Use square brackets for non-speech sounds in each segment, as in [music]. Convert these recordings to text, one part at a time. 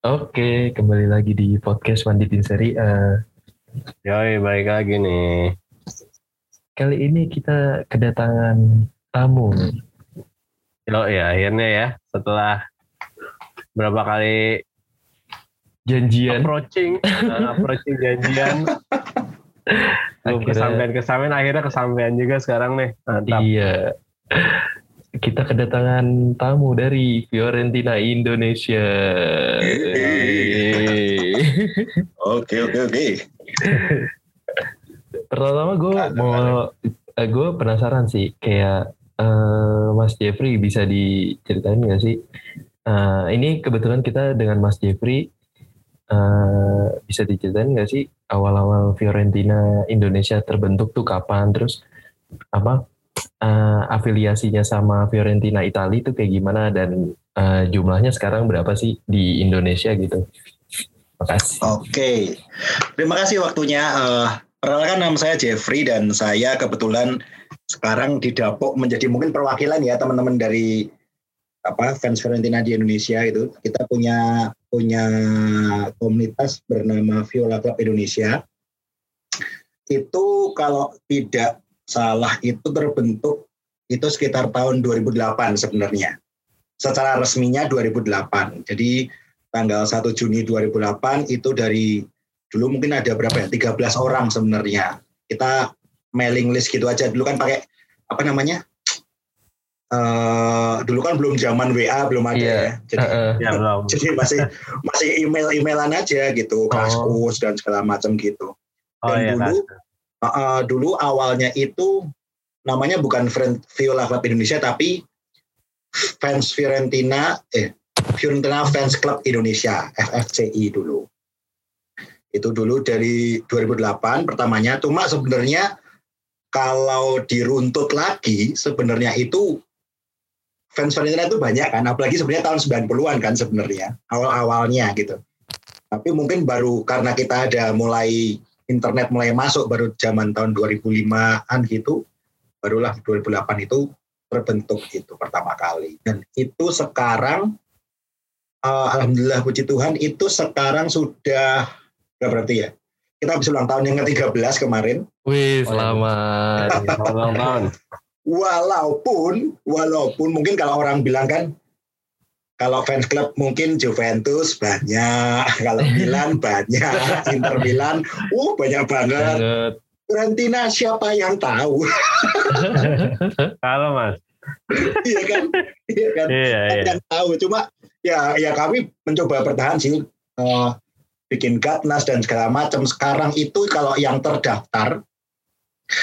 Oke, kembali lagi di podcast Manditin Seri. Uh, Yoi, baik lagi nih. Kali ini kita kedatangan tamu. Lo ya, akhirnya ya setelah berapa kali janjian approaching, [laughs] uh, approaching janjian. Belum kesampaian kesampaian akhirnya kesampaian juga sekarang nih. Mantap. Iya. Kita kedatangan tamu dari Fiorentina Indonesia. Oke oke oke. Pertama gue mau eh, gue penasaran sih kayak uh, Mas Jeffrey bisa diceritain nggak sih? Uh, ini kebetulan kita dengan Mas Jeffrey uh, bisa diceritain nggak sih awal-awal Fiorentina Indonesia terbentuk tuh kapan? Terus apa uh, afiliasinya sama Fiorentina Italia itu kayak gimana dan uh, jumlahnya sekarang berapa sih di Indonesia gitu? Makasih. Oke, terima kasih waktunya. Uh, perkenalkan nama saya Jeffrey dan saya kebetulan sekarang didapuk menjadi mungkin perwakilan ya teman-teman dari apa fans Fiorentina di Indonesia itu. Kita punya punya komunitas bernama Viola Club Indonesia. Itu kalau tidak salah itu terbentuk itu sekitar tahun 2008 sebenarnya. Secara resminya 2008. Jadi tanggal 1 Juni 2008 itu dari dulu mungkin ada berapa ya 13 orang sebenarnya kita mailing list gitu aja dulu kan pakai apa namanya uh, dulu kan belum zaman WA belum ada yeah. ya jadi uh, ya, belum. [laughs] jadi masih masih email emailan aja gitu oh. kaskus dan segala macam gitu oh, dan iya, dulu uh, uh, dulu awalnya itu namanya bukan Viola Club Indonesia tapi fans Fiorentina eh Fiorentina Fans Club Indonesia FFCI dulu. Itu dulu dari 2008 pertamanya. Cuma sebenarnya kalau diruntut lagi sebenarnya itu fans Fiorentina itu banyak kan apalagi sebenarnya tahun 90-an kan sebenarnya awal-awalnya gitu. Tapi mungkin baru karena kita ada mulai internet mulai masuk baru zaman tahun 2005-an gitu barulah 2008 itu terbentuk itu pertama kali dan itu sekarang uh, alhamdulillah puji Tuhan itu sekarang sudah berapa berarti ya? Kita habis ulang tahun yang ke-13 kemarin. Wih, selamat. ulang tahun. Walaupun, walaupun mungkin kalau orang bilang kan, kalau fans club mungkin Juventus banyak, [laughs] kalau Milan banyak, [laughs] Inter Milan, uh banyak banget. Fiorentina siapa yang tahu? [laughs] Kalau mas. iya kan, iya kan. Iya, iya. Yang tahu, cuma ya ya kami mencoba bertahan sih uh, bikin gatnas dan segala macam sekarang itu kalau yang terdaftar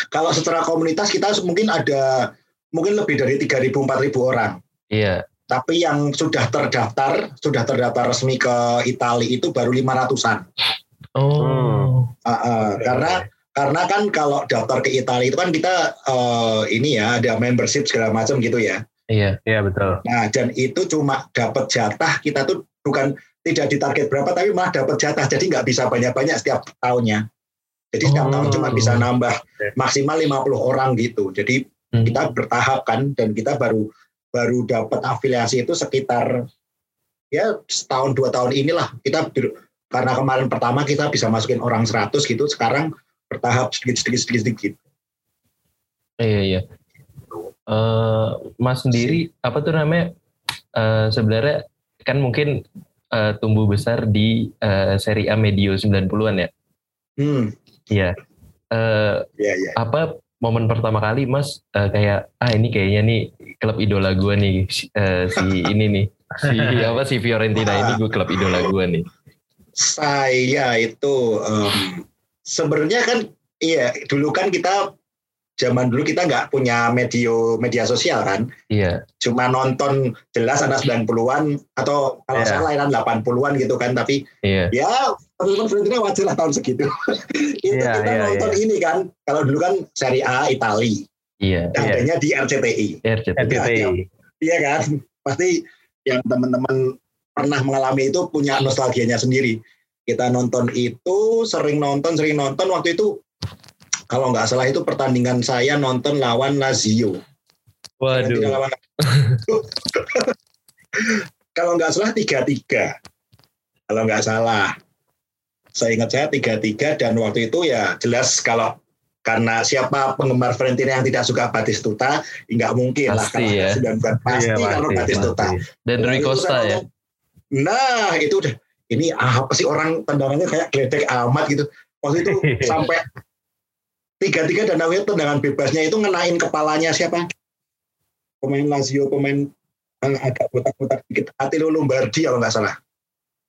kalau secara komunitas kita mungkin ada mungkin lebih dari 3.000 4.000 orang iya tapi yang sudah terdaftar sudah terdaftar resmi ke Italia itu baru 500-an oh uh, uh, karena karena kan kalau daftar ke Italia itu kan kita uh, ini ya ada membership segala macam gitu ya Iya, iya betul. Nah, dan itu cuma dapat jatah kita tuh bukan tidak ditarget berapa tapi malah dapat jatah jadi nggak bisa banyak-banyak setiap tahunnya. Jadi setiap oh. tahun cuma bisa nambah maksimal 50 orang gitu. Jadi hmm. kita bertahap kan dan kita baru baru dapat afiliasi itu sekitar ya setahun dua tahun inilah kita karena kemarin pertama kita bisa masukin orang 100 gitu sekarang bertahap sedikit sedikit sedikit sedikit. Iya iya uh, Mas sendiri apa tuh namanya uh, sebenarnya kan mungkin uh, tumbuh besar di uh, seri A medio 90-an ya. Hmm. Iya. Uh, yeah, yeah. Apa momen pertama kali Mas uh, kayak ah ini kayaknya nih klub idola gue nih uh, si [laughs] ini nih si [laughs] apa si Fiorentina ini gue klub idola gue nih. Saya itu um, sebenarnya kan iya dulu kan kita zaman dulu kita nggak punya media media sosial kan. Iya. Cuma nonton jelas anak 90-an atau kalau yeah. salah kan 80-an gitu kan tapi yeah. ya teman-teman Fiorentina wajar lah tahun segitu. [laughs] itu yeah, kita yeah, nonton yeah. ini kan kalau dulu kan Serie A Itali. Iya. Yeah, adanya yeah. di RCTI. RCTI. Iya kan? Pasti yang teman-teman pernah mengalami itu punya nostalgianya sendiri. Kita nonton itu, sering nonton, sering nonton waktu itu kalau nggak salah itu pertandingan saya nonton lawan Lazio. Waduh. Lawan... [laughs] kalau nggak salah tiga tiga. kalau nggak salah. Saya ingat saya tiga tiga dan waktu itu ya jelas kalau karena siapa penggemar Fiorentina yang tidak suka Batistuta nggak mungkin pasti lah kalau ya. sudah bukan pasti iya, kalau Batistuta dan Rui Costa ya. nah itu udah ini apa sih orang tendangannya kayak gledek amat gitu. Waktu itu [laughs] sampai tiga tiga dan akhirnya tendangan bebasnya itu ngenain kepalanya siapa? Pemain Lazio pemain agak botak-botak dikit. Attilo Lombardi kalau nggak salah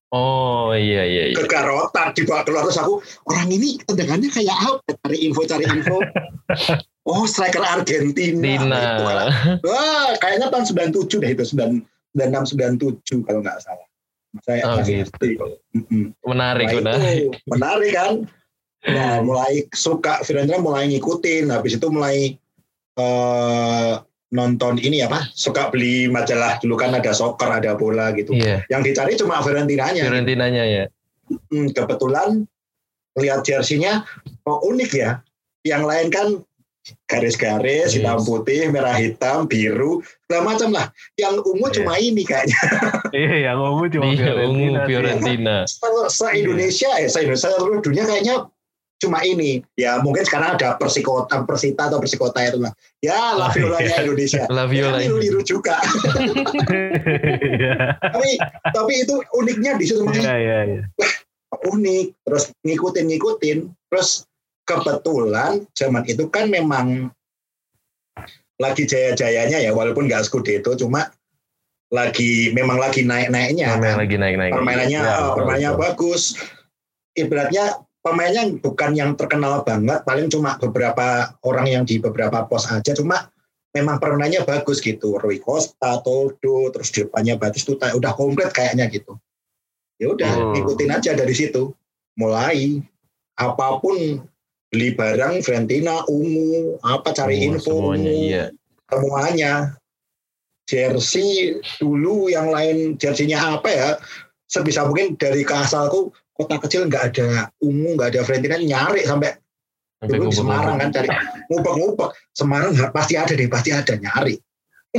Oh iya iya. iya. Kegarotan dibawa keluar terus aku orang ini tendangannya kayak apa? Cari info cari info. [laughs] oh striker Argentina. Tina. Wah kayaknya tahun 97 deh itu 96 97 kalau nggak salah. Saya oh, gitu. Menarik nah, Itu, menarik kan. Nah, mulai suka Fiorentina mulai ngikutin. Habis itu mulai uh, nonton ini apa suka beli majalah dulu kan ada soccer ada bola gitu yeah. yang dicari cuma Fiorentinanya Fiorentinanya ya hmm, kebetulan lihat jersinya oh unik ya yang lain kan garis-garis yes. hitam putih merah hitam biru segala macam lah yang ungu yeah. cuma ini kayaknya [laughs] iya yang ungu cuma iya, Fiorentina, ungu Fiorentina. se Indonesia ya se Indonesia seluruh dunia kayaknya cuma ini ya mungkin sekarang ada persikota persita atau persikota itu lah ya la violanya Indonesia. La viola ya, niru juga. Tapi tapi itu uniknya di situ ya, ya, ya. unik terus ngikutin ngikutin terus kebetulan zaman itu kan memang lagi jaya-jayanya ya walaupun nggak itu cuma lagi memang lagi naik-naiknya memang lagi naik-naik. Permainannya ya, permainannya bagus. Ibaratnya pemainnya bukan yang terkenal banget, paling cuma beberapa orang yang di beberapa pos aja, cuma memang permainannya bagus gitu. Rui Costa, Toldo, terus di depannya Batistuta, udah komplit kayaknya gitu. Ya udah, hmm. ikutin aja dari situ. Mulai apa pun beli barang Fiorentina ungu, apa cari oh, info semuanya, iya. semuanya. Jersey dulu yang lain jersinya apa ya? Sebisa mungkin dari keasalku kota kecil nggak ada ungu nggak ada Fiorentina nyari sampai dulu di Semarang kan cari ngubek-ngubek Semarang pasti ada deh pasti ada nyari [laughs]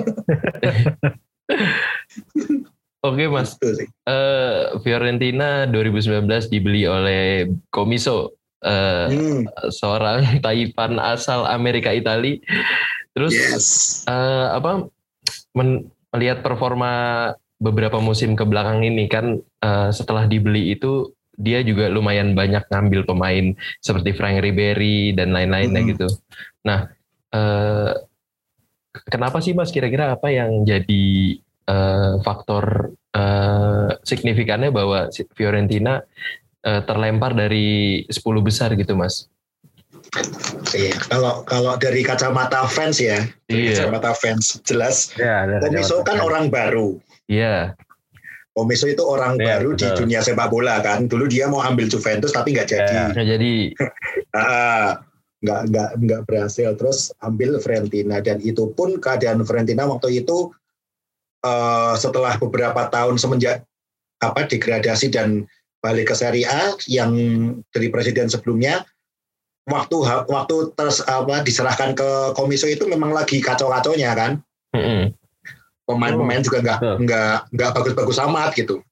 Oke mas, uh, Fiorentina 2019 dibeli oleh Komiso, uh, hmm. seorang [laughs] Taipan asal Amerika Itali. Terus yes. uh, apa men melihat performa beberapa musim ke belakang ini kan uh, setelah dibeli itu dia juga lumayan banyak ngambil pemain seperti Frank Ribery dan lain-lainnya hmm. gitu. Nah, eh, kenapa sih Mas kira-kira apa yang jadi eh, faktor eh, signifikannya bahwa Fiorentina eh, terlempar dari 10 besar gitu Mas? Iya, kalau kalau dari kacamata fans ya, dari iya. kacamata fans jelas. Ya, Komiso kan orang baru. Iya. Omeso itu orang ya, baru betul. di dunia sepak bola kan. Dulu dia mau ambil Juventus tapi nggak jadi. Ya, nggak jadi. [laughs] nggak nggak nggak berhasil. Terus ambil Fiorentina dan itu pun keadaan Fiorentina waktu itu uh, setelah beberapa tahun semenjak apa degradasi dan balik ke Serie A yang dari presiden sebelumnya waktu waktu terus apa diserahkan ke komisio itu memang lagi kacau-kacaunya kan. Mm -hmm pemain-pemain juga nggak nggak nggak bagus-bagus amat gitu.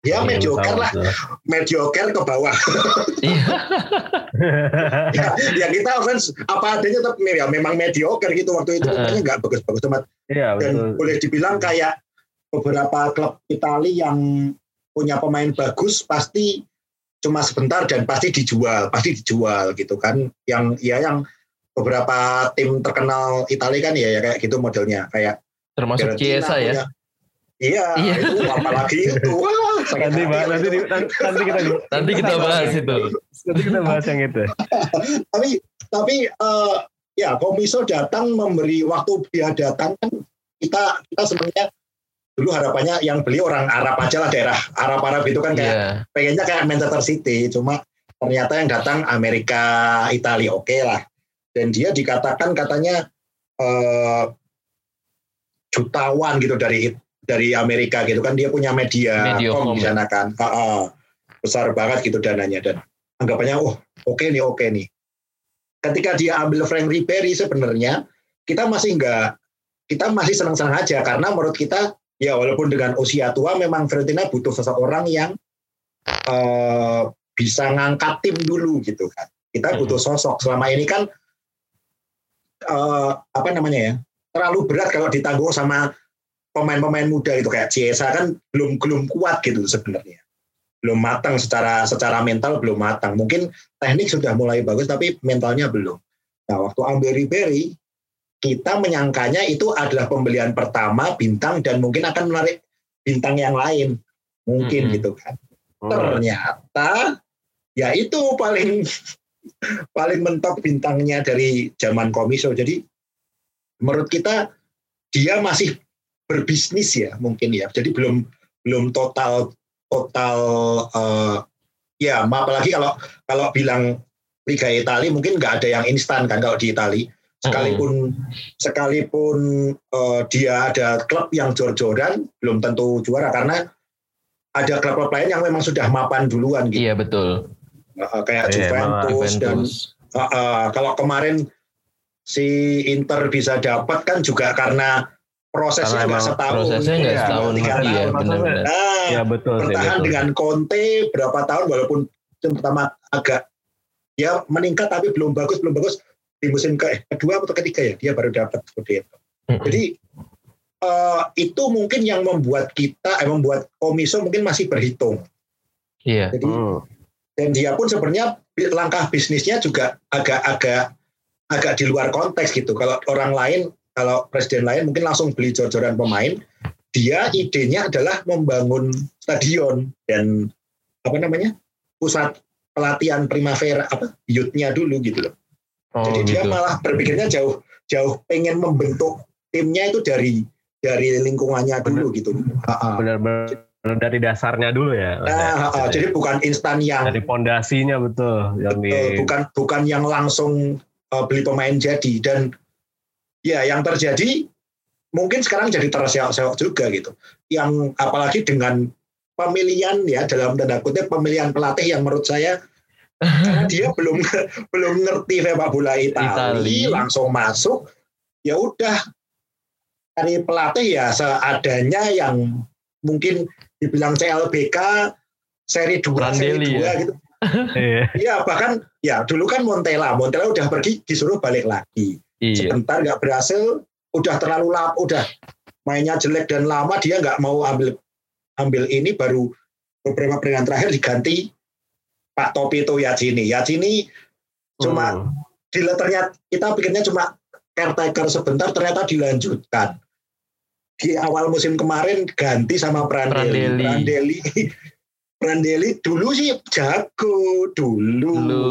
Ya iya, mediocre lah. mediocre ke bawah. Iya. ya, ya kita fans apa adanya tapi ya memang mediocre gitu waktu itu. Pokoknya nggak bagus-bagus amat. Ya, dan boleh dibilang kayak beberapa klub Italia yang punya pemain bagus pasti cuma sebentar dan pasti dijual pasti dijual gitu kan. Yang ya yang beberapa tim terkenal Italia kan ya, ya kayak gitu modelnya. Kayak termasuk Chiesa ya. Iya, iya, itu apalagi itu. [laughs] Wah, nanti, bahas, nanti, [laughs] nanti kita nanti kita bahas itu. Nanti kita bahas yang itu. [laughs] tapi tapi uh, ya Komiso datang memberi waktu dia datang kan kita kita sebenarnya dulu harapannya yang beli orang Arab aja lah daerah Arab Arab itu kan kayak yeah. pengennya kayak Manchester City cuma ternyata yang datang Amerika Italia oke okay lah dan dia dikatakan katanya uh, jutawan gitu dari dari Amerika gitu kan dia punya media kom di sana kan. Uh, uh, besar banget gitu dananya dan anggapannya oh oke okay nih oke okay nih. Ketika dia ambil Frank Ribery sebenarnya kita masih enggak kita masih senang-senang aja karena menurut kita ya walaupun dengan usia tua memang Fiorentina butuh seseorang yang uh, bisa ngangkat tim dulu gitu kan. Kita butuh sosok. Selama ini kan uh, apa namanya ya terlalu berat kalau ditanggung sama pemain-pemain muda gitu. Kayak Ciesa kan belum belum kuat gitu sebenarnya. Belum matang secara secara mental belum matang. Mungkin teknik sudah mulai bagus tapi mentalnya belum. Nah waktu ambil Ribery kita menyangkanya itu adalah pembelian pertama bintang dan mungkin akan menarik bintang yang lain. Mungkin hmm. gitu kan. Oh. ternyata ya itu paling [laughs] paling mentok bintangnya dari zaman komiso jadi menurut kita dia masih berbisnis ya mungkin ya jadi belum belum total total uh, ya apalagi kalau kalau bilang Liga Italia mungkin nggak ada yang instan kan kalau di Italia sekalipun hmm. sekalipun uh, dia ada klub yang jor-joran belum tentu juara karena ada klub-klub lain yang memang sudah mapan duluan gitu. Iya betul. Uh, kayak yeah, Juventus, Juventus dan uh, uh, kalau kemarin si Inter bisa dapat kan juga karena prosesnya nggak setahun. Prosesnya nggak ya, setahun ya, ya benar-benar. Nah, ya betul. Bertahan betul. dengan Conte berapa tahun walaupun pertama agak ya meningkat tapi belum bagus belum bagus di musim ke kedua atau ketiga ya dia baru dapat seperti itu. Mm-hmm. Jadi uh, itu mungkin yang membuat kita, eh, membuat komiso mungkin masih berhitung. Iya. Jadi mm. dan dia pun sebenarnya langkah bisnisnya juga agak-agak agak di luar konteks gitu. Kalau orang lain, kalau presiden lain mungkin langsung beli jor-joran pemain, dia idenya adalah membangun stadion dan apa namanya pusat pelatihan primavera apa youthnya dulu gitu loh. Oh, Jadi gitu. dia malah berpikirnya jauh jauh pengen membentuk timnya itu dari dari lingkungannya dulu gitu. Benar-benar dari dasarnya dulu ya. Nah, uh, jadi bukan instan yang dari pondasinya betul. Yang betul, di... bukan bukan yang langsung uh, beli pemain jadi dan ya yang terjadi mungkin sekarang jadi terseok-seok juga gitu. Yang apalagi dengan pemilihan ya dalam tanda kutip pemilihan pelatih yang menurut saya karena dia [laughs] belum belum ngerti sepak bola Italia, langsung masuk ya udah dari pelatih ya seadanya yang mungkin dibilang CLBK seri 2 seri 2 ya? gitu iya. iya bahkan ya dulu kan Montella Montella udah pergi disuruh balik lagi iya. sebentar nggak berhasil udah terlalu lama udah mainnya jelek dan lama dia nggak mau ambil ambil ini baru beberapa pertandingan terakhir diganti Pak Topito Yacini. Yacini cuma hmm. di ternyata kita pikirnya cuma caretaker sebentar ternyata dilanjutkan. Di awal musim kemarin ganti sama Prandelli. Prandelli, Prandelli, Prandelli dulu sih jago dulu. Dulu.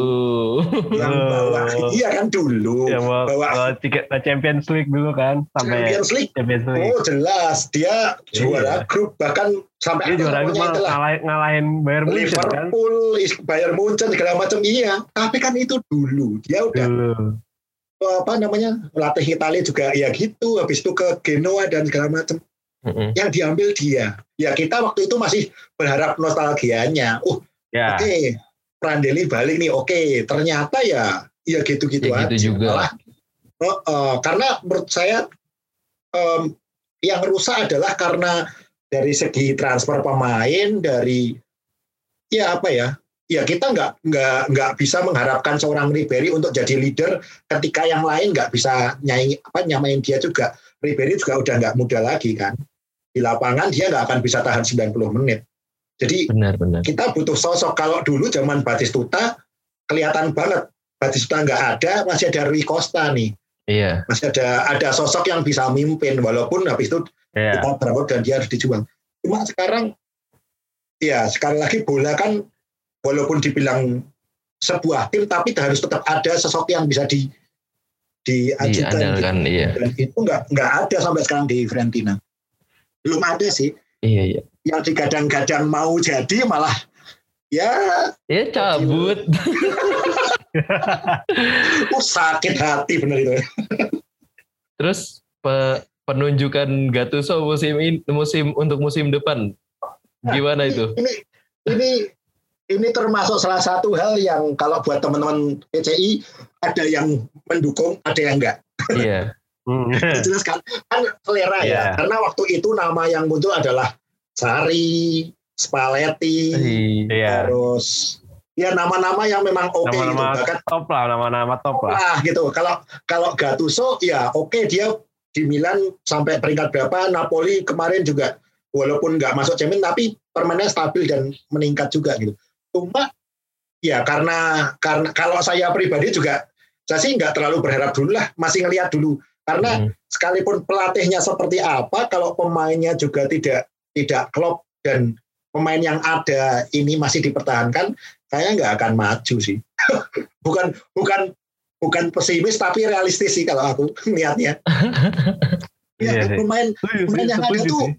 Yang bawa iya kan dulu. Yang bawa, bawa, bawa tiket Champions League dulu kan sampai Champions League. Champions League. Oh jelas dia juara iya. grup bahkan sampai dia juara grup ngalahin, ngalahin Bayern Munchen kan. Liverpool, kan? Bayern Munchen segala macam iya. Tapi kan itu dulu. Dia udah dulu. apa namanya latih Italia juga ya gitu. Habis itu ke Genoa dan segala macam. Mm-hmm. Yang diambil dia. Ya kita waktu itu masih berharap nostalgianya. Uh, yeah. oke, okay, Prandelli balik nih. Oke, okay. ternyata ya ya gitu-gitu ya, aja. Gitu juga. Malah, uh, uh, karena menurut saya um, yang rusak adalah karena dari segi transfer pemain, dari ya apa ya, ya kita nggak nggak nggak bisa mengharapkan seorang Ribery untuk jadi leader ketika yang lain nggak bisa nyanyi apa nyamain dia juga. Ribery juga udah nggak muda lagi kan di lapangan dia nggak akan bisa tahan 90 menit. Jadi benar, benar. kita butuh sosok. Kalau dulu zaman Batistuta kelihatan banget Batistuta nggak ada, masih ada Rui Costa nih. Iya. Masih ada ada sosok yang bisa mimpin walaupun habis itu iya. kita dan dia harus dijual. Cuma sekarang ya sekali lagi bola kan walaupun dibilang sebuah tim tapi harus tetap ada sosok yang bisa di diajukan gitu. iya. dan itu nggak nggak ada sampai sekarang di Fiorentina belum ada sih. Iya iya. Yang digadang-gadang mau jadi malah ya. Ya cabut. oh, [laughs] sakit hati benar itu. Terus pe penunjukan Gattuso musim ini musim untuk musim depan gimana nah, itu? Ini ini ini termasuk salah satu hal yang kalau buat teman-teman PCI ada yang mendukung, ada yang enggak. Iya. Hmm. Jelas kan, kan selera yeah. ya. Iya. Karena waktu itu nama yang muncul adalah Sari, Spalletti, iya. terus ya nama-nama yang memang oke okay gitu. Bahkan top lah, nama-nama top lah. Nah, gitu. Kalau kalau Gattuso ya oke okay, dia di Milan sampai peringkat berapa, Napoli kemarin juga walaupun nggak masuk Champions tapi permainnya stabil dan meningkat juga gitu. Cuma ya karena karena kalau saya pribadi juga saya sih nggak terlalu berharap dulu lah, masih ngelihat dulu karena hmm. sekalipun pelatihnya seperti apa, kalau pemainnya juga tidak tidak klop dan pemain yang ada ini masih dipertahankan, saya nggak akan maju sih. [laughs] bukan bukan bukan pesimis tapi realistis sih kalau aku [laughs] niatnya. [laughs] ya yeah, pemain pemain yang ada tuh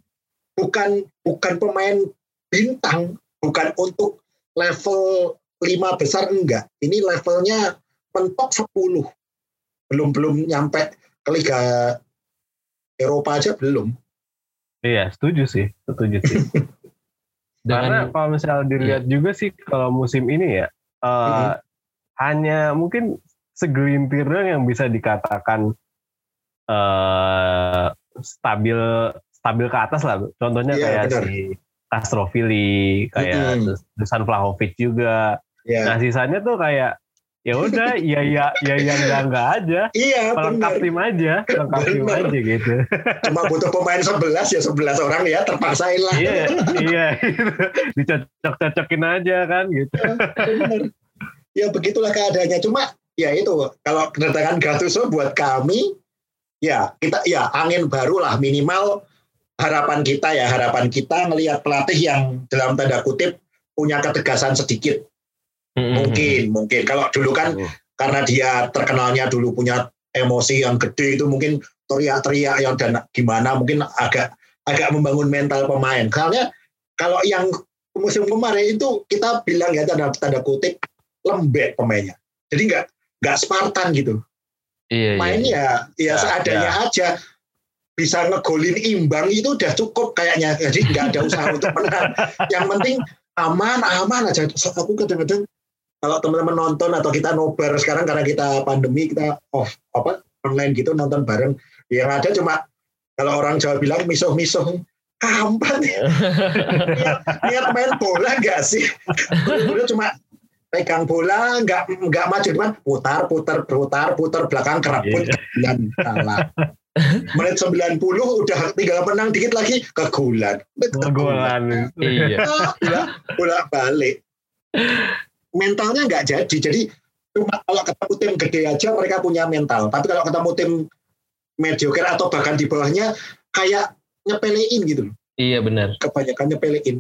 bukan bukan pemain bintang, bukan untuk level lima besar enggak. Ini levelnya mentok 10. Belum belum nyampe ke Liga Eropa aja belum. Iya, setuju sih, setuju sih. [laughs] Karena kalau misalnya dilihat iya. juga sih kalau musim ini ya uh, hmm. hanya mungkin segelintir doang yang bisa dikatakan uh, stabil stabil ke atas lah. Contohnya yeah, kayak benar. si Castrovili, kayak hmm. Dusan Vlahovic juga. Yeah. Nah sisanya tuh kayak ya udah ya ya ya yang enggak enggak aja. Iya pelengkap tim aja pelengkap tim aja gitu. Cuma butuh pemain sebelas ya sebelas orang ya terpaksain lah. Iya iya. [laughs] Dicocok cocokin aja kan gitu. Ya begitulah keadaannya. Cuma ya itu kalau kedatangan Gattuso buat kami ya kita ya angin baru lah. Minimal harapan kita ya harapan kita melihat pelatih yang dalam tanda kutip punya ketegasan sedikit. Mungkin, mungkin. Kalau dulu kan karena dia terkenalnya dulu punya emosi yang gede itu mungkin teriak-teriak yang dan gimana mungkin agak agak membangun mental pemain. Soalnya kalau yang musim kemarin itu kita bilang ya tanda tanda kutip lembek pemainnya. Jadi nggak nggak Spartan gitu. Iya, iya Mainnya iya. ya, ya seadanya ya. aja bisa ngegolin imbang itu udah cukup kayaknya. Jadi nggak ada usaha untuk menang. Yang penting aman aman aja. Aku kadang-kadang kalau teman-teman nonton atau kita nobar sekarang karena kita pandemi kita off apa online gitu nonton bareng. Yang ada cuma kalau orang Jawa bilang misuh-misuh. Kampanye ya? Niat, niat main bola gak sih? Udah cuma pegang bola nggak nggak maju cuman putar putar putar putar belakang keraput yeah. dan kalah menit 90 udah tinggal menang dikit lagi ke gulan ke gulan iya bola, bola balik mentalnya nggak jadi. Jadi cuma kalau ketemu tim gede aja mereka punya mental. Tapi kalau ketemu tim mediocre atau bahkan di bawahnya kayak nyepelein gitu Iya benar. Kebanyakan nyepelein.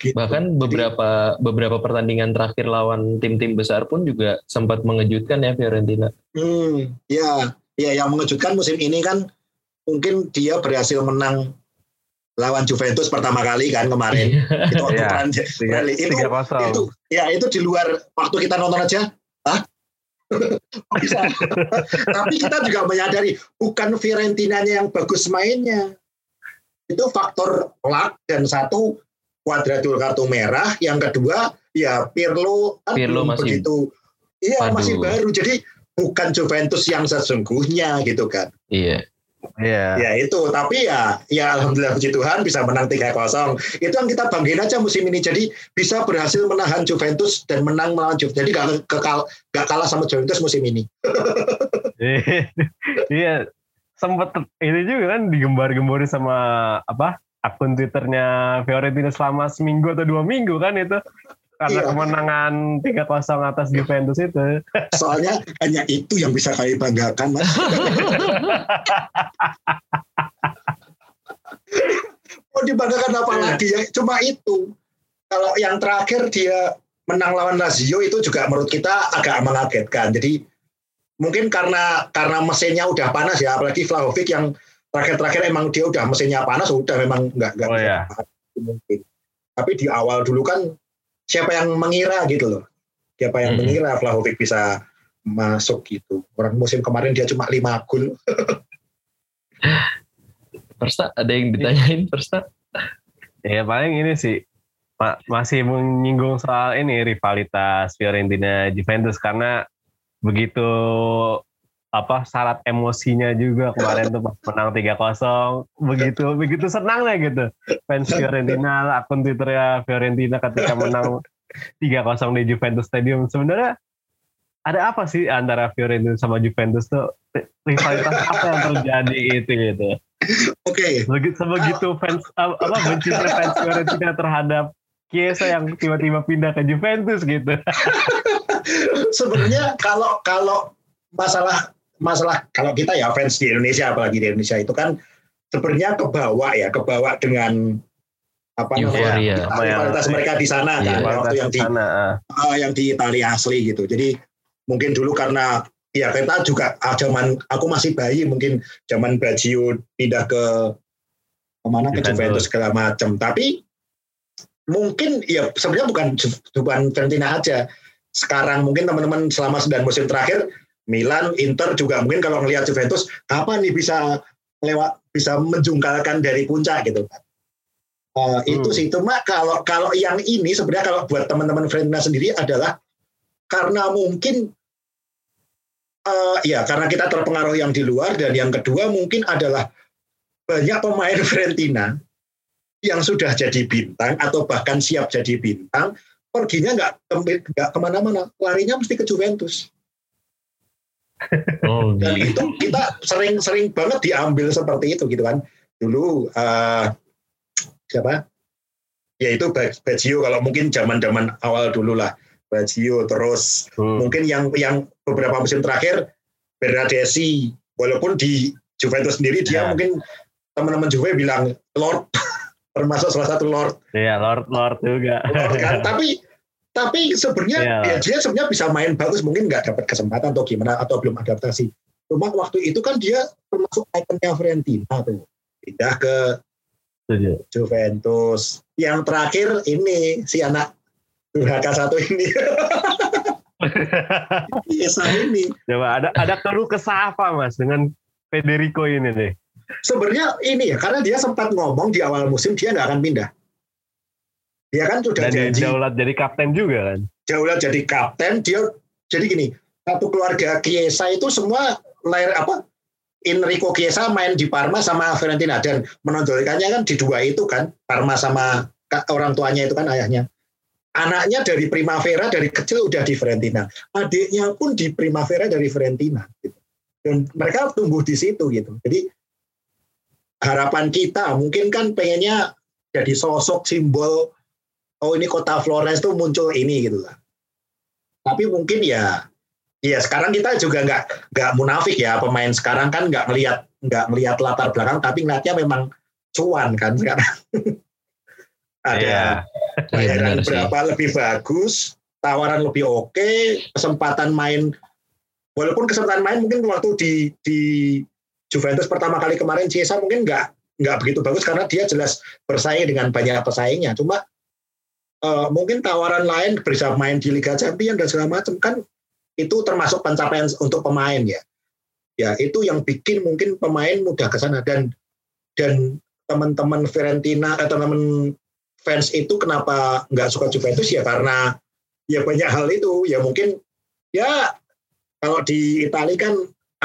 Gitu. Bahkan beberapa Jadi, beberapa pertandingan terakhir lawan tim-tim besar pun juga sempat mengejutkan ya Fiorentina. Hmm, ya, ya yang mengejutkan musim ini kan mungkin dia berhasil menang lawan Juventus pertama kali kan kemarin. Iya. itu waktu yeah, itu, itu ya itu di luar waktu kita nonton aja. Ah [laughs] bisa. Tapi kita juga menyadari bukan Fiorentinanya yang bagus mainnya. Itu faktor luck dan satu kuadratur kartu merah. Yang kedua ya Pirlo kan Pirlo masih begitu. Iya masih baru. Jadi bukan Juventus yang sesungguhnya gitu kan. Iya Yeah. Ya itu, tapi ya ya alhamdulillah puji Tuhan bisa menang 3-0. Itu yang kita banggain aja musim ini. Jadi bisa berhasil menahan Juventus dan menang melawan Juventus. Jadi gak, kekal, gak kalah sama Juventus musim ini. [laughs] iya, sempat ini juga kan digembar-gembori sama apa akun Twitternya Fiorentina selama seminggu atau dua minggu kan itu karena iya. kemenangan 3-0 atas Juventus itu. [laughs] Soalnya hanya itu yang bisa kami banggakan, Mas. Mau dibanggakan apa iya. lagi ya? Cuma itu. Kalau yang terakhir dia menang lawan Lazio itu juga menurut kita agak mengagetkan. Jadi mungkin karena karena mesinnya udah panas ya, apalagi Vlahovic yang terakhir-terakhir emang dia udah mesinnya panas, udah memang nggak nggak oh, iya. mungkin. Tapi di awal dulu kan siapa yang mengira gitu loh. Siapa yang hmm. mengira Vlahovic bisa masuk gitu. Orang musim kemarin dia cuma lima gol. [laughs] Persta ada yang ditanyain Persta? Ya paling ini sih masih menyinggung soal ini rivalitas Fiorentina Juventus karena begitu apa syarat emosinya juga kemarin tuh menang 3-0 begitu begitu senangnya gitu fans Fiorentina akun Twitternya Fiorentina ketika menang 3-0 di Juventus Stadium sebenarnya ada apa sih antara Fiorentina sama Juventus tuh rivalitas apa yang terjadi itu gitu Oke. Okay. Sebegitu fans apa benci fans Fiorentina terhadap Chiesa yang tiba-tiba pindah ke Juventus gitu. [laughs] Sebenarnya kalau kalau masalah masalah kalau kita ya fans di Indonesia apalagi di Indonesia itu kan sebenarnya kebawa ya kebawa dengan apa namanya kualitas mereka di sana iya, kan waktu yang di sana. Uh, yang di Italia asli gitu. Jadi mungkin dulu karena ya kita juga ah, zaman aku masih bayi mungkin zaman Baggio pindah ke ke mana ke Juventus. Segala macam tapi mungkin ya sebenarnya bukan bukan Fiorentina aja. Sekarang mungkin teman-teman selama 9 musim terakhir Milan, Inter juga mungkin kalau melihat Juventus kapan nih bisa lewat bisa menjungkalkan dari puncak gitu kan. Uh, hmm. Itu sih cuma kalau kalau yang ini sebenarnya kalau buat teman-teman Fiorentina sendiri adalah karena mungkin uh, ya karena kita terpengaruh yang di luar dan yang kedua mungkin adalah banyak pemain Fiorentina yang sudah jadi bintang atau bahkan siap jadi bintang perginya nggak nggak ke mana-mana larinya mesti ke Juventus Oh, Dan gitu. itu kita sering-sering banget diambil seperti itu gitu kan. Dulu uh, siapa? Ya itu Baggio kalau mungkin zaman-zaman awal dulu lah. Baggio terus hmm. mungkin yang yang beberapa musim terakhir Bernadesi walaupun di Juventus sendiri dia ya. mungkin teman-teman Juve bilang Lord [laughs] termasuk salah satu Lord. Iya, Lord Lord juga. Lord kan. [laughs] Tapi tapi sebenarnya yeah. ya dia sebenarnya bisa main bagus mungkin nggak dapat kesempatan atau gimana atau belum adaptasi cuma waktu itu kan dia termasuk ikonnya Fiorentina tuh pindah ke Tujuh. Juventus yang terakhir ini si anak durhaka satu ini [laughs] Biasa ini. Coba ada ada keluh kesah apa mas dengan Federico ini nih? Sebenarnya ini ya karena dia sempat ngomong di awal musim dia nggak akan pindah. Dia kan sudah Dan janji. Daulat jadi kapten juga kan? Daulat jadi kapten, dia jadi gini, satu keluarga Chiesa itu semua lahir apa? Enrico Chiesa main di Parma sama Fiorentina dan menonjolkannya kan di dua itu kan Parma sama orang tuanya itu kan ayahnya. Anaknya dari Primavera dari kecil udah di Fiorentina, adiknya pun di Primavera dari Fiorentina. Gitu. Dan mereka tumbuh di situ gitu. Jadi harapan kita mungkin kan pengennya jadi sosok simbol oh ini kota Florence tuh muncul ini gitu lah. Tapi mungkin ya, ya sekarang kita juga nggak nggak munafik ya pemain sekarang kan nggak melihat nggak melihat latar belakang, tapi ngeliatnya memang cuan kan sekarang. [laughs] Ada yeah. bayaran yeah, berapa sih. lebih bagus, tawaran lebih oke, okay, kesempatan main walaupun kesempatan main mungkin waktu di di Juventus pertama kali kemarin Ciesa mungkin nggak nggak begitu bagus karena dia jelas bersaing dengan banyak pesaingnya. Cuma uh, mungkin tawaran lain bisa main di Liga Champions dan segala macam kan itu termasuk pencapaian untuk pemain ya. Ya itu yang bikin mungkin pemain mudah ke sana. Dan dan teman-teman Fiorentina atau teman fans itu kenapa nggak suka Juventus? Ya karena ya banyak hal itu. Ya mungkin ya kalau di Italia kan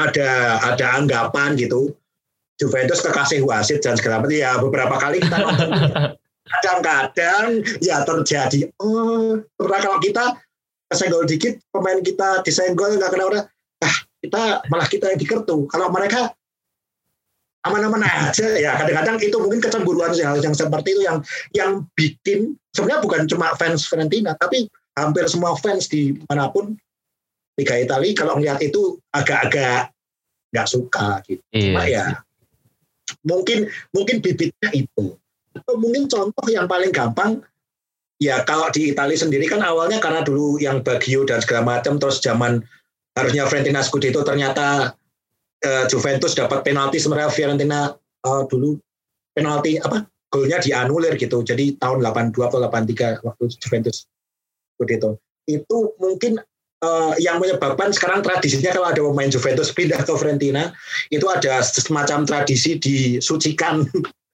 ada ada anggapan gitu. Juventus kekasih wasit dan segala macam. Ya beberapa kali kita [laughs] kadang-kadang ya terjadi oh karena kalau kita kesenggol dikit pemain kita disenggol nggak kena orang ah kita malah kita yang dikertu. Kalau mereka aman-aman aja ya kadang-kadang itu mungkin kecemburuan hal yang seperti itu yang yang bikin sebenarnya bukan cuma fans Fiorentina tapi hampir semua fans di mana pun Liga Italia kalau melihat itu agak-agak nggak suka gitu. Iya. cuma ya mungkin mungkin bibitnya itu atau mungkin contoh yang paling gampang ya kalau di Italia sendiri kan awalnya karena dulu yang Baggio dan segala macam terus zaman harusnya Fiorentina Scudetto ternyata uh, Juventus dapat penalti sebenarnya Fiorentina uh, dulu penalti apa golnya dianulir gitu. Jadi tahun 82 atau 83 waktu Juventus Scudetto. Itu mungkin uh, yang menyebabkan sekarang tradisinya kalau ada pemain Juventus pindah ke Fiorentina itu ada semacam tradisi disucikan [laughs]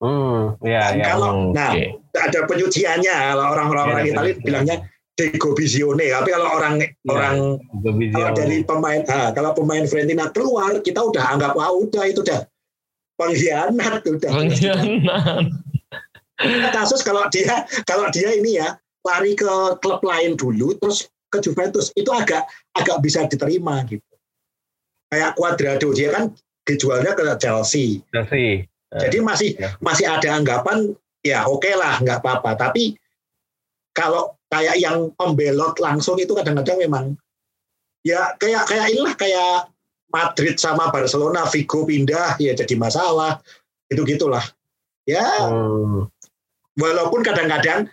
Hmm, ya, ya. Kalau, okay. nah, ada penyuciannya. Kalau orang-orang ya, Italia bilangnya Diego Visione. Tapi kalau orang ya, orang kalau dari pemain ah, kalau pemain Fiorentina keluar, kita udah anggap wah udah itu udah pengkhianat udah. Pengkhianat. Kasus kalau dia kalau dia ini ya lari ke klub lain dulu terus ke Juventus itu agak agak bisa diterima gitu. Kayak Cuadrado dia kan dijualnya ke Chelsea. Chelsea. Jadi masih ya. masih ada anggapan ya oke okay lah nggak apa-apa. Tapi kalau kayak yang pembelot langsung itu kadang-kadang memang ya kayak kayak inilah kayak Madrid sama Barcelona, Vigo pindah ya jadi masalah. Itu gitulah. Ya. Hmm. Walaupun kadang-kadang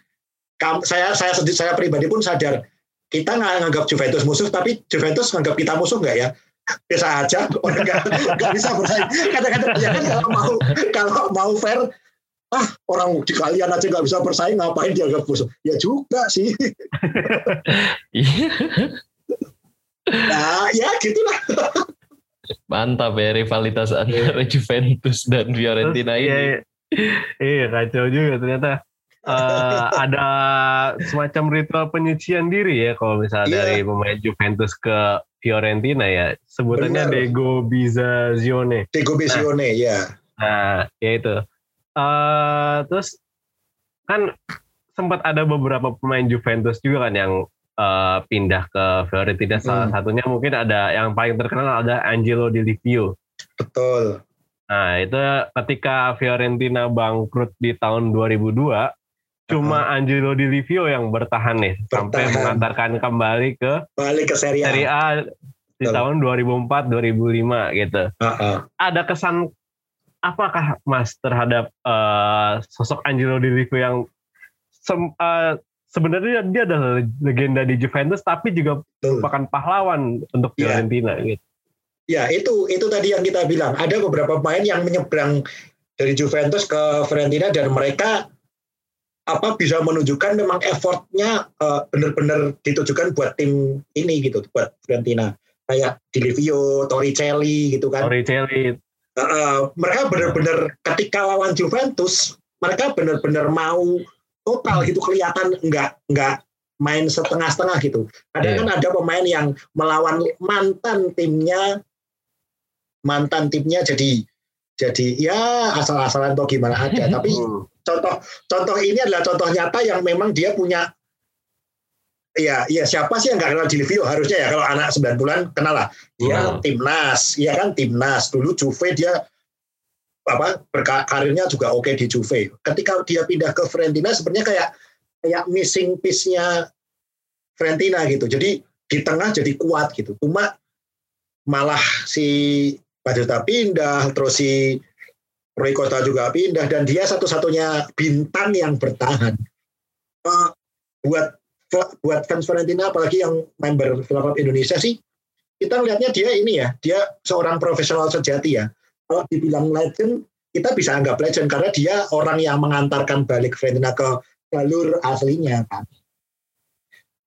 saya saya saya pribadi pun sadar kita nggak nganggap Juventus musuh, tapi Juventus nganggap kita musuh nggak ya? Biasa aja. [laughs] Orang nggak nggak bisa bersaing. Kadang-kadang ya kan kalau mau kalau mau fair ah orang di kalian aja nggak bisa bersaing ngapain dia nggak ya juga sih. [laughs] Nah ya gitulah. Mantap ya rivalitas antara Juventus dan Fiorentina ini. iya, iya. Kacau juga ternyata. Uh, [laughs] ada semacam ritual penyucian diri ya kalau misalnya yeah. dari pemain Juventus ke Fiorentina ya sebutannya Benar. Dego Bizazione. Dego Bizazione nah, ya. Nah ya itu. Uh, terus kan sempat ada beberapa pemain Juventus juga kan yang uh, pindah ke Fiorentina. Salah hmm. satunya mungkin ada yang paling terkenal ada Angelo Di Livio. Betul. Nah itu ketika Fiorentina bangkrut di tahun 2002 cuma Angelo Di Livio yang bertahan nih bertahan. sampai mengantarkan kembali ke balik ke Serie A, Serie A di Betul. tahun 2004 2005 gitu. Uh -uh. Ada kesan apakah Mas terhadap uh, sosok Angelo Di Livio yang sem, uh, sebenarnya dia adalah legenda di Juventus tapi juga Betul. merupakan pahlawan untuk iya. Fiorentina yeah. gitu. Ya, itu itu tadi yang kita bilang. Ada beberapa pemain yang menyeberang dari Juventus ke Fiorentina dan mereka apa bisa menunjukkan memang effortnya uh, benar-benar ditujukan buat tim ini gitu buat Fiorentina kayak Dilivio, Torricelli gitu kan. Torricelli. Uh, uh, mereka benar-benar ketika lawan Juventus mereka benar-benar mau total gitu kelihatan nggak nggak main setengah-setengah gitu. Kadang yeah. kan ada pemain yang melawan mantan timnya mantan timnya jadi jadi ya asal-asalan atau gimana aja [laughs] tapi hmm contoh contoh ini adalah contoh nyata yang memang dia punya ya ya siapa sih yang nggak kenal Dilivio harusnya ya kalau anak 9 bulan kenal lah. Dia wow. timnas ya kan? Timnas. Dulu Juve dia apa berkarirnya juga oke di Juve. Ketika dia pindah ke Fiorentina sebenarnya kayak kayak missing piece-nya Fiorentina gitu. Jadi di tengah jadi kuat gitu. Cuma malah si Badota pindah terus si Roy Costa juga pindah dan dia satu-satunya bintang yang bertahan. Uh, buat buat fans Valentina apalagi yang member Film Indonesia sih kita lihatnya dia ini ya dia seorang profesional sejati ya kalau dibilang legend kita bisa anggap legend karena dia orang yang mengantarkan balik Valentina ke jalur aslinya kan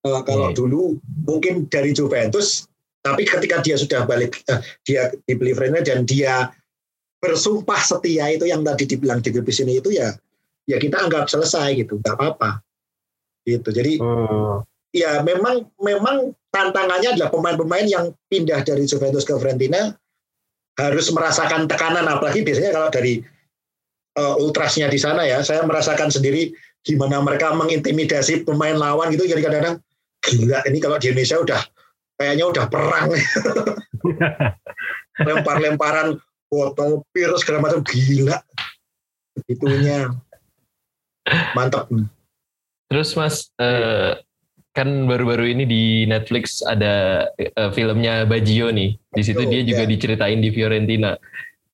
uh, kalau hmm. dulu mungkin dari Juventus tapi ketika dia sudah balik uh, dia dibeli Valentina dan dia bersumpah setia itu yang tadi dibilang di sini itu ya ya kita anggap selesai gitu nggak apa-apa. Gitu. Jadi hmm. ya memang memang tantangannya adalah pemain-pemain yang pindah dari Juventus ke Fiorentina harus merasakan tekanan apalagi biasanya kalau dari uh, ultrasnya di sana ya saya merasakan sendiri gimana mereka mengintimidasi pemain lawan gitu jadi kadang-kadang gila ini kalau di Indonesia udah kayaknya udah perang. [laughs] Lempar-lemparan botol bir segala macam gila. Itunya mantap terus mas uh, kan baru-baru ini di Netflix ada uh, filmnya Bajio nih. Di situ oh, dia juga ya. diceritain di Fiorentina.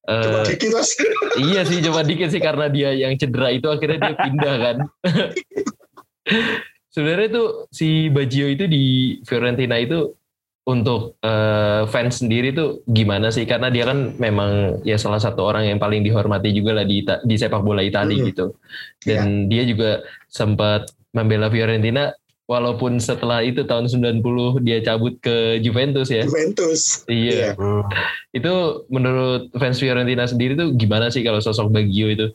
Uh, coba dikit mas. [laughs] iya sih coba dikit sih karena dia yang cedera itu akhirnya dia pindah kan. [laughs] Sebenarnya tuh si Bajio itu di Fiorentina itu untuk uh, fans sendiri tuh gimana sih? Karena dia kan memang ya salah satu orang yang paling dihormati juga lah di di sepak bola Italia hmm. gitu. Dan yeah. dia juga sempat membela Fiorentina walaupun setelah itu tahun 90 dia cabut ke Juventus ya. Juventus. Iya. Yeah. Hmm. Itu menurut fans Fiorentina sendiri tuh gimana sih kalau sosok Baggio itu?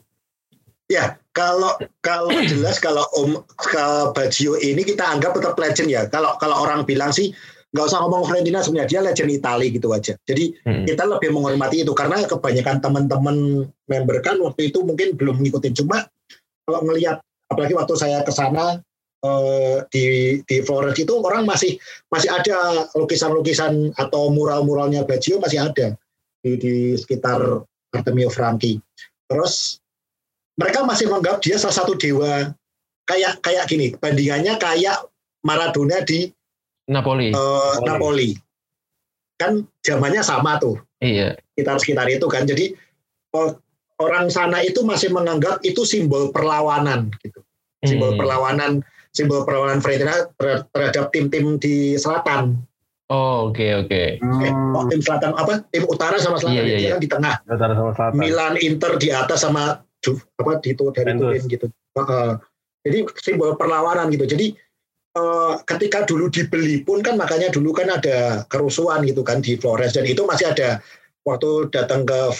Ya, kalau kalau [clears throat] jelas kalau Om kalau Baggio ini kita anggap tetap legend ya. Kalau kalau orang bilang sih nggak usah ngomong Fiorentina sebenarnya dia legend Italia gitu aja. Jadi hmm. kita lebih menghormati itu karena kebanyakan teman-teman member kan waktu itu mungkin belum ngikutin. Cuma kalau ngelihat apalagi waktu saya ke sana eh, di di Florence itu orang masih masih ada lukisan-lukisan atau mural-muralnya Baggio masih ada di, di sekitar Artemio Franchi. Terus mereka masih menganggap dia salah satu dewa kayak kayak gini bandingannya kayak Maradona di Napoli. Uh, Napoli. Kan zamannya sama tuh. Iya. Sekitar-sekitar itu kan. Jadi orang sana itu masih menganggap itu simbol perlawanan gitu. Simbol hmm. perlawanan, simbol perlawanan Fiorentina terhadap tim-tim di selatan. Oh, oke okay, oke. Okay. Eh, oh, tim selatan apa? Tim utara sama selatan iya, iya, iya. di tengah. Utara sama selatan. Milan, Inter di atas sama apa di itu dari Turin gitu. Uh, jadi simbol perlawanan gitu. Jadi uh, ketika dulu dibeli pun kan makanya dulu kan ada kerusuhan gitu kan di Florence. Dan itu masih ada. Waktu datang ke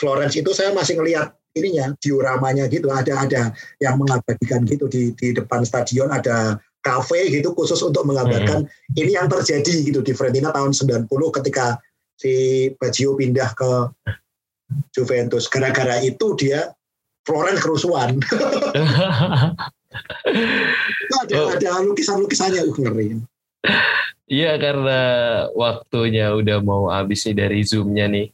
Florence itu saya masih ngelihat ininya dioramanya gitu. Ada ada yang mengabadikan gitu di di depan stadion. Ada kafe gitu khusus untuk menggambarkan hmm. ini yang terjadi gitu di Fiorentina tahun 90 ketika si Baggio pindah ke Juventus. Gara-gara itu dia Florence kerusuhan [laughs] ada oh. ada lukisan-lukisannya uh, ngeri. Iya karena waktunya udah mau habis nih dari zoomnya nih.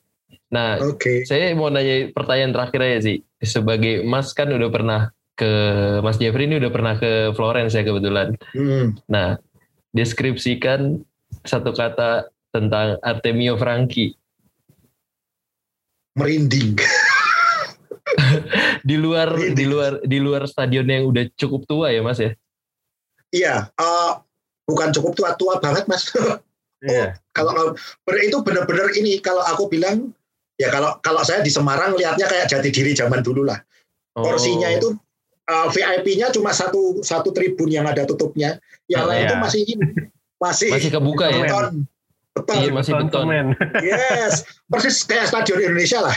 Nah, okay. saya mau nanya pertanyaan terakhir aja sih. Sebagai Mas kan udah pernah ke Mas Jeffrey ini udah pernah ke Florence ya kebetulan. Hmm. Nah, deskripsikan satu kata tentang Artemio Franchi. Merinding. [laughs] di luar di luar di luar stadion yang udah cukup tua ya mas ya iya uh, bukan cukup tua tua banget mas [laughs] Iya. Oh, kalau itu benar-benar ini kalau aku bilang ya kalau kalau saya di Semarang lihatnya kayak jati diri zaman dulu lah. Porsinya oh. itu uh, VIP-nya cuma satu satu tribun yang ada tutupnya, yang oh, lain iya. itu masih ini masih masih kebuka ya. Beton. Beton. Iya, masih beton. Yes, persis kayak stadion Indonesia lah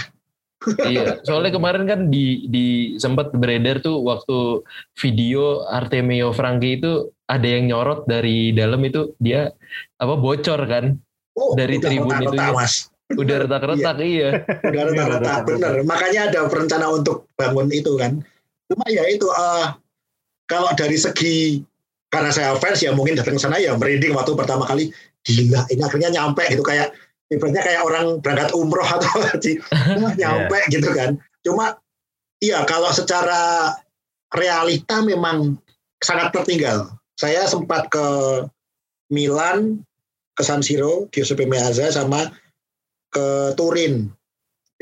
iya, [laughs] soalnya kemarin kan di di sempat beredar tuh waktu video Artemio Franky itu ada yang nyorot dari dalam itu dia apa bocor kan oh, dari tribun itu ya. Udah [laughs] retak-retak iya. iya. Udah retak-retak bener. Makanya ada rencana untuk bangun itu kan. Cuma ya itu uh, kalau dari segi karena saya fans ya mungkin datang ke sana ya merinding waktu pertama kali gila ini akhirnya nyampe gitu kayak ibaratnya kayak orang berangkat umroh atau haji nyampe yeah. gitu kan. Cuma iya kalau secara realita memang sangat tertinggal. Saya sempat ke Milan ke San Siro Giuseppe Meazza sama ke Turin.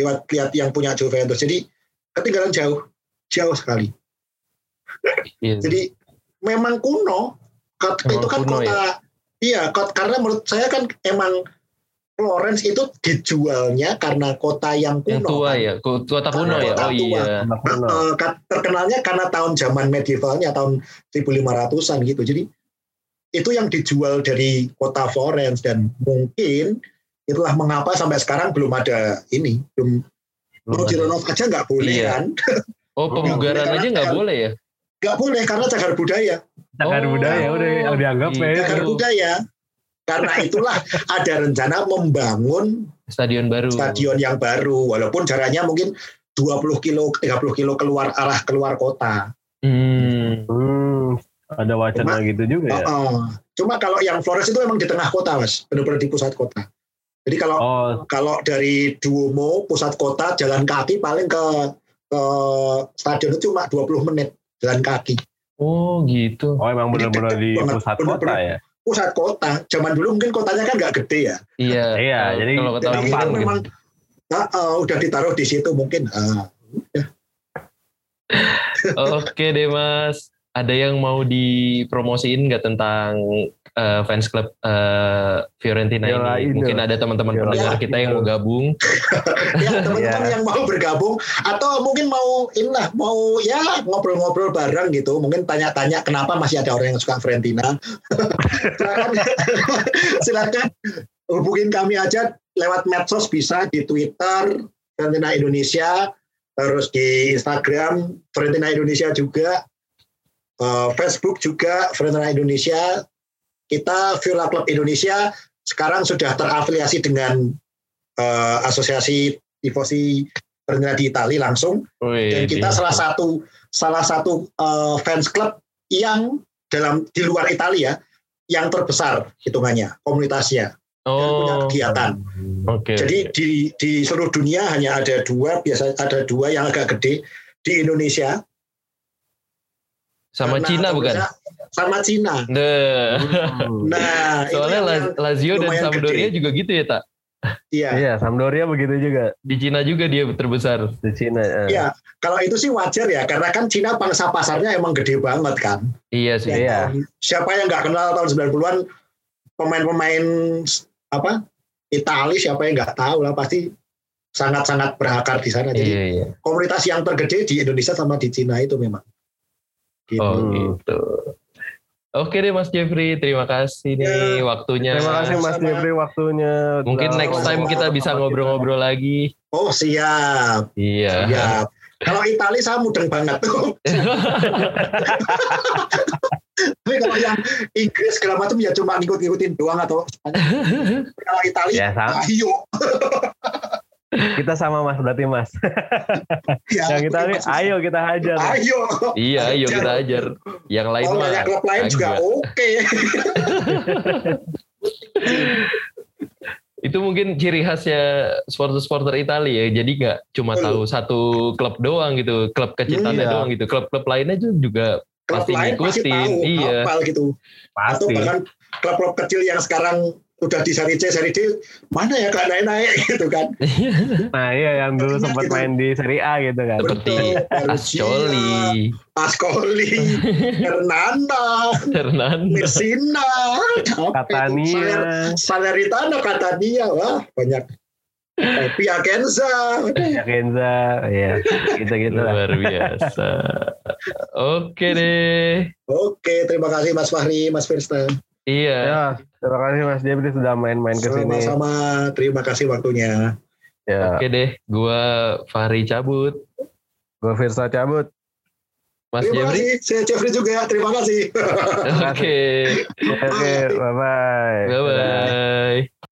Lihat lihat yang punya Juventus. Jadi ketinggalan jauh. Jauh sekali. Yeah. jadi memang kuno. Memang itu kan kuno, kota ya? iya karena menurut saya kan emang Florence itu dijualnya karena kota yang kuno. Yang tua kan? ya, kota kuno ya. oh tua. iya. Uh, terkenalnya karena tahun zaman medievalnya tahun 1500-an gitu. Jadi itu yang dijual dari kota Florence dan mungkin itulah mengapa sampai sekarang belum ada ini, belum Mau Jironov aja nggak boleh iya. kan? [laughs] Oh pemugaran aja nggak boleh ya? Nggak boleh karena cagar budaya. Cagar oh, budaya udah yang dianggap ya. Cagar budaya karena itulah ada rencana membangun stadion baru. Stadion yang baru walaupun jaraknya mungkin 20 kilo 30 kilo keluar arah keluar kota. Hmm. hmm. Ada wacana cuma, gitu juga ya. Uh, cuma kalau yang Flores itu memang di tengah kota, Mas. Benar-benar di pusat kota. Jadi kalau oh. kalau dari Duomo pusat kota jalan kaki paling ke ke stadion itu cuma 20 menit jalan kaki. Oh, gitu. Oh, emang benar-benar di pusat bener -bener, kota ya pusat kota. Zaman dulu mungkin kotanya kan nggak gede ya. Iya. iya. Jadi kalau kota jadi itu memang uh, uh, udah ditaruh di situ mungkin. Uh, Oke deh mas. Ada yang mau dipromosiin nggak tentang uh, fans club uh, Fiorentina Yolah, ini. Mungkin ada teman-teman pendengar kita yang mau gabung. [laughs] ya teman-teman yang mau bergabung atau mungkin mau inilah mau ya ngobrol-ngobrol bareng gitu. Mungkin tanya-tanya kenapa masih ada orang yang suka Fiorentina. [laughs] silakan, [laughs] silakan hubungin kami aja lewat medsos bisa di Twitter Fiorentina Indonesia terus di Instagram Fiorentina Indonesia juga, uh, Facebook juga Fiorentina Indonesia. Kita Viola Club Indonesia sekarang sudah terafiliasi dengan uh, asosiasi tifosi Fiorentina di Italia langsung. Wih, Dan kita dia. salah satu salah satu uh, fans club yang dalam di luar Italia yang terbesar hitungannya komunitasnya oh. yang punya kegiatan. Okay. Jadi di di seluruh dunia hanya ada dua biasa ada dua yang agak gede di Indonesia. Sama Cina bukan? Sama Cina. Nah, nah [laughs] soalnya Lazio dan Sampdoria gede. juga gitu ya tak? Iya. Iya, Sampdoria begitu juga. Di Cina juga dia terbesar. Di Cina. Ya. Iya, kalau itu sih wajar ya, karena kan Cina pangsa pasarnya emang gede banget kan. Iya sih. Ya, iya. Siapa yang nggak kenal tahun 90-an pemain-pemain apa Italia siapa yang nggak tahu lah pasti sangat-sangat berakar di sana. Jadi iya, iya. komunitas yang tergede di Indonesia sama di Cina itu memang. Gitu. Oh gitu. Oke deh Mas Jeffrey, terima kasih nih ya. waktunya. Terima kasih Mas Sama. Jeffrey waktunya. Mungkin next time kita bisa ngobrol-ngobrol lagi. Oh siap. Iya. Siap. Kalau Italia saya mudeng banget tuh. [laughs] Tapi kalau yang Inggris segala macam ya cuma ngikut-ngikutin doang atau [laughs] kalau Italia ya, ayo. [laughs] kita sama mas berarti mas. ya, yang kita ini ayo kita hajar. Ayo. Iya ayo kita hajar. Yang lain oh, mah. klub lain juga oke. Okay. [laughs] itu mungkin ciri khasnya supporter-supporter Italia ya. Jadi nggak cuma tahu satu klub doang gitu, klub kecintaannya iya. doang gitu. Klub-klub lainnya juga klub pasti lain ngikutin. Pasti tahu, iya. Hafal gitu. Pasti. Atau bahkan klub-klub kecil yang sekarang udah di seri C, seri D, mana ya kak naik-naik [laughs] gitu kan. nah iya yang dulu sempat gitu. main di seri A gitu kan. Seperti Ascoli. Ascoli, Hernanda, Hernanda, Messina, Katania, Salernitana, Katania, wah banyak. Pia Kenza. Pia Kenza, ya gitu-gitu Luar biasa. Oke deh. Oke, terima kasih Mas Fahri, Mas Firsta. Iya. Ya, terima kasih Mas Jebri sudah main-main ke sini. Sama-sama, terima kasih waktunya. Ya. Oke deh, gua Fahri cabut. Gua Firsa cabut. Mas terima Jeffrey? kasih, saya Jeffrey juga. Terima kasih. [laughs] Oke. Oke, bye-bye. Bye-bye.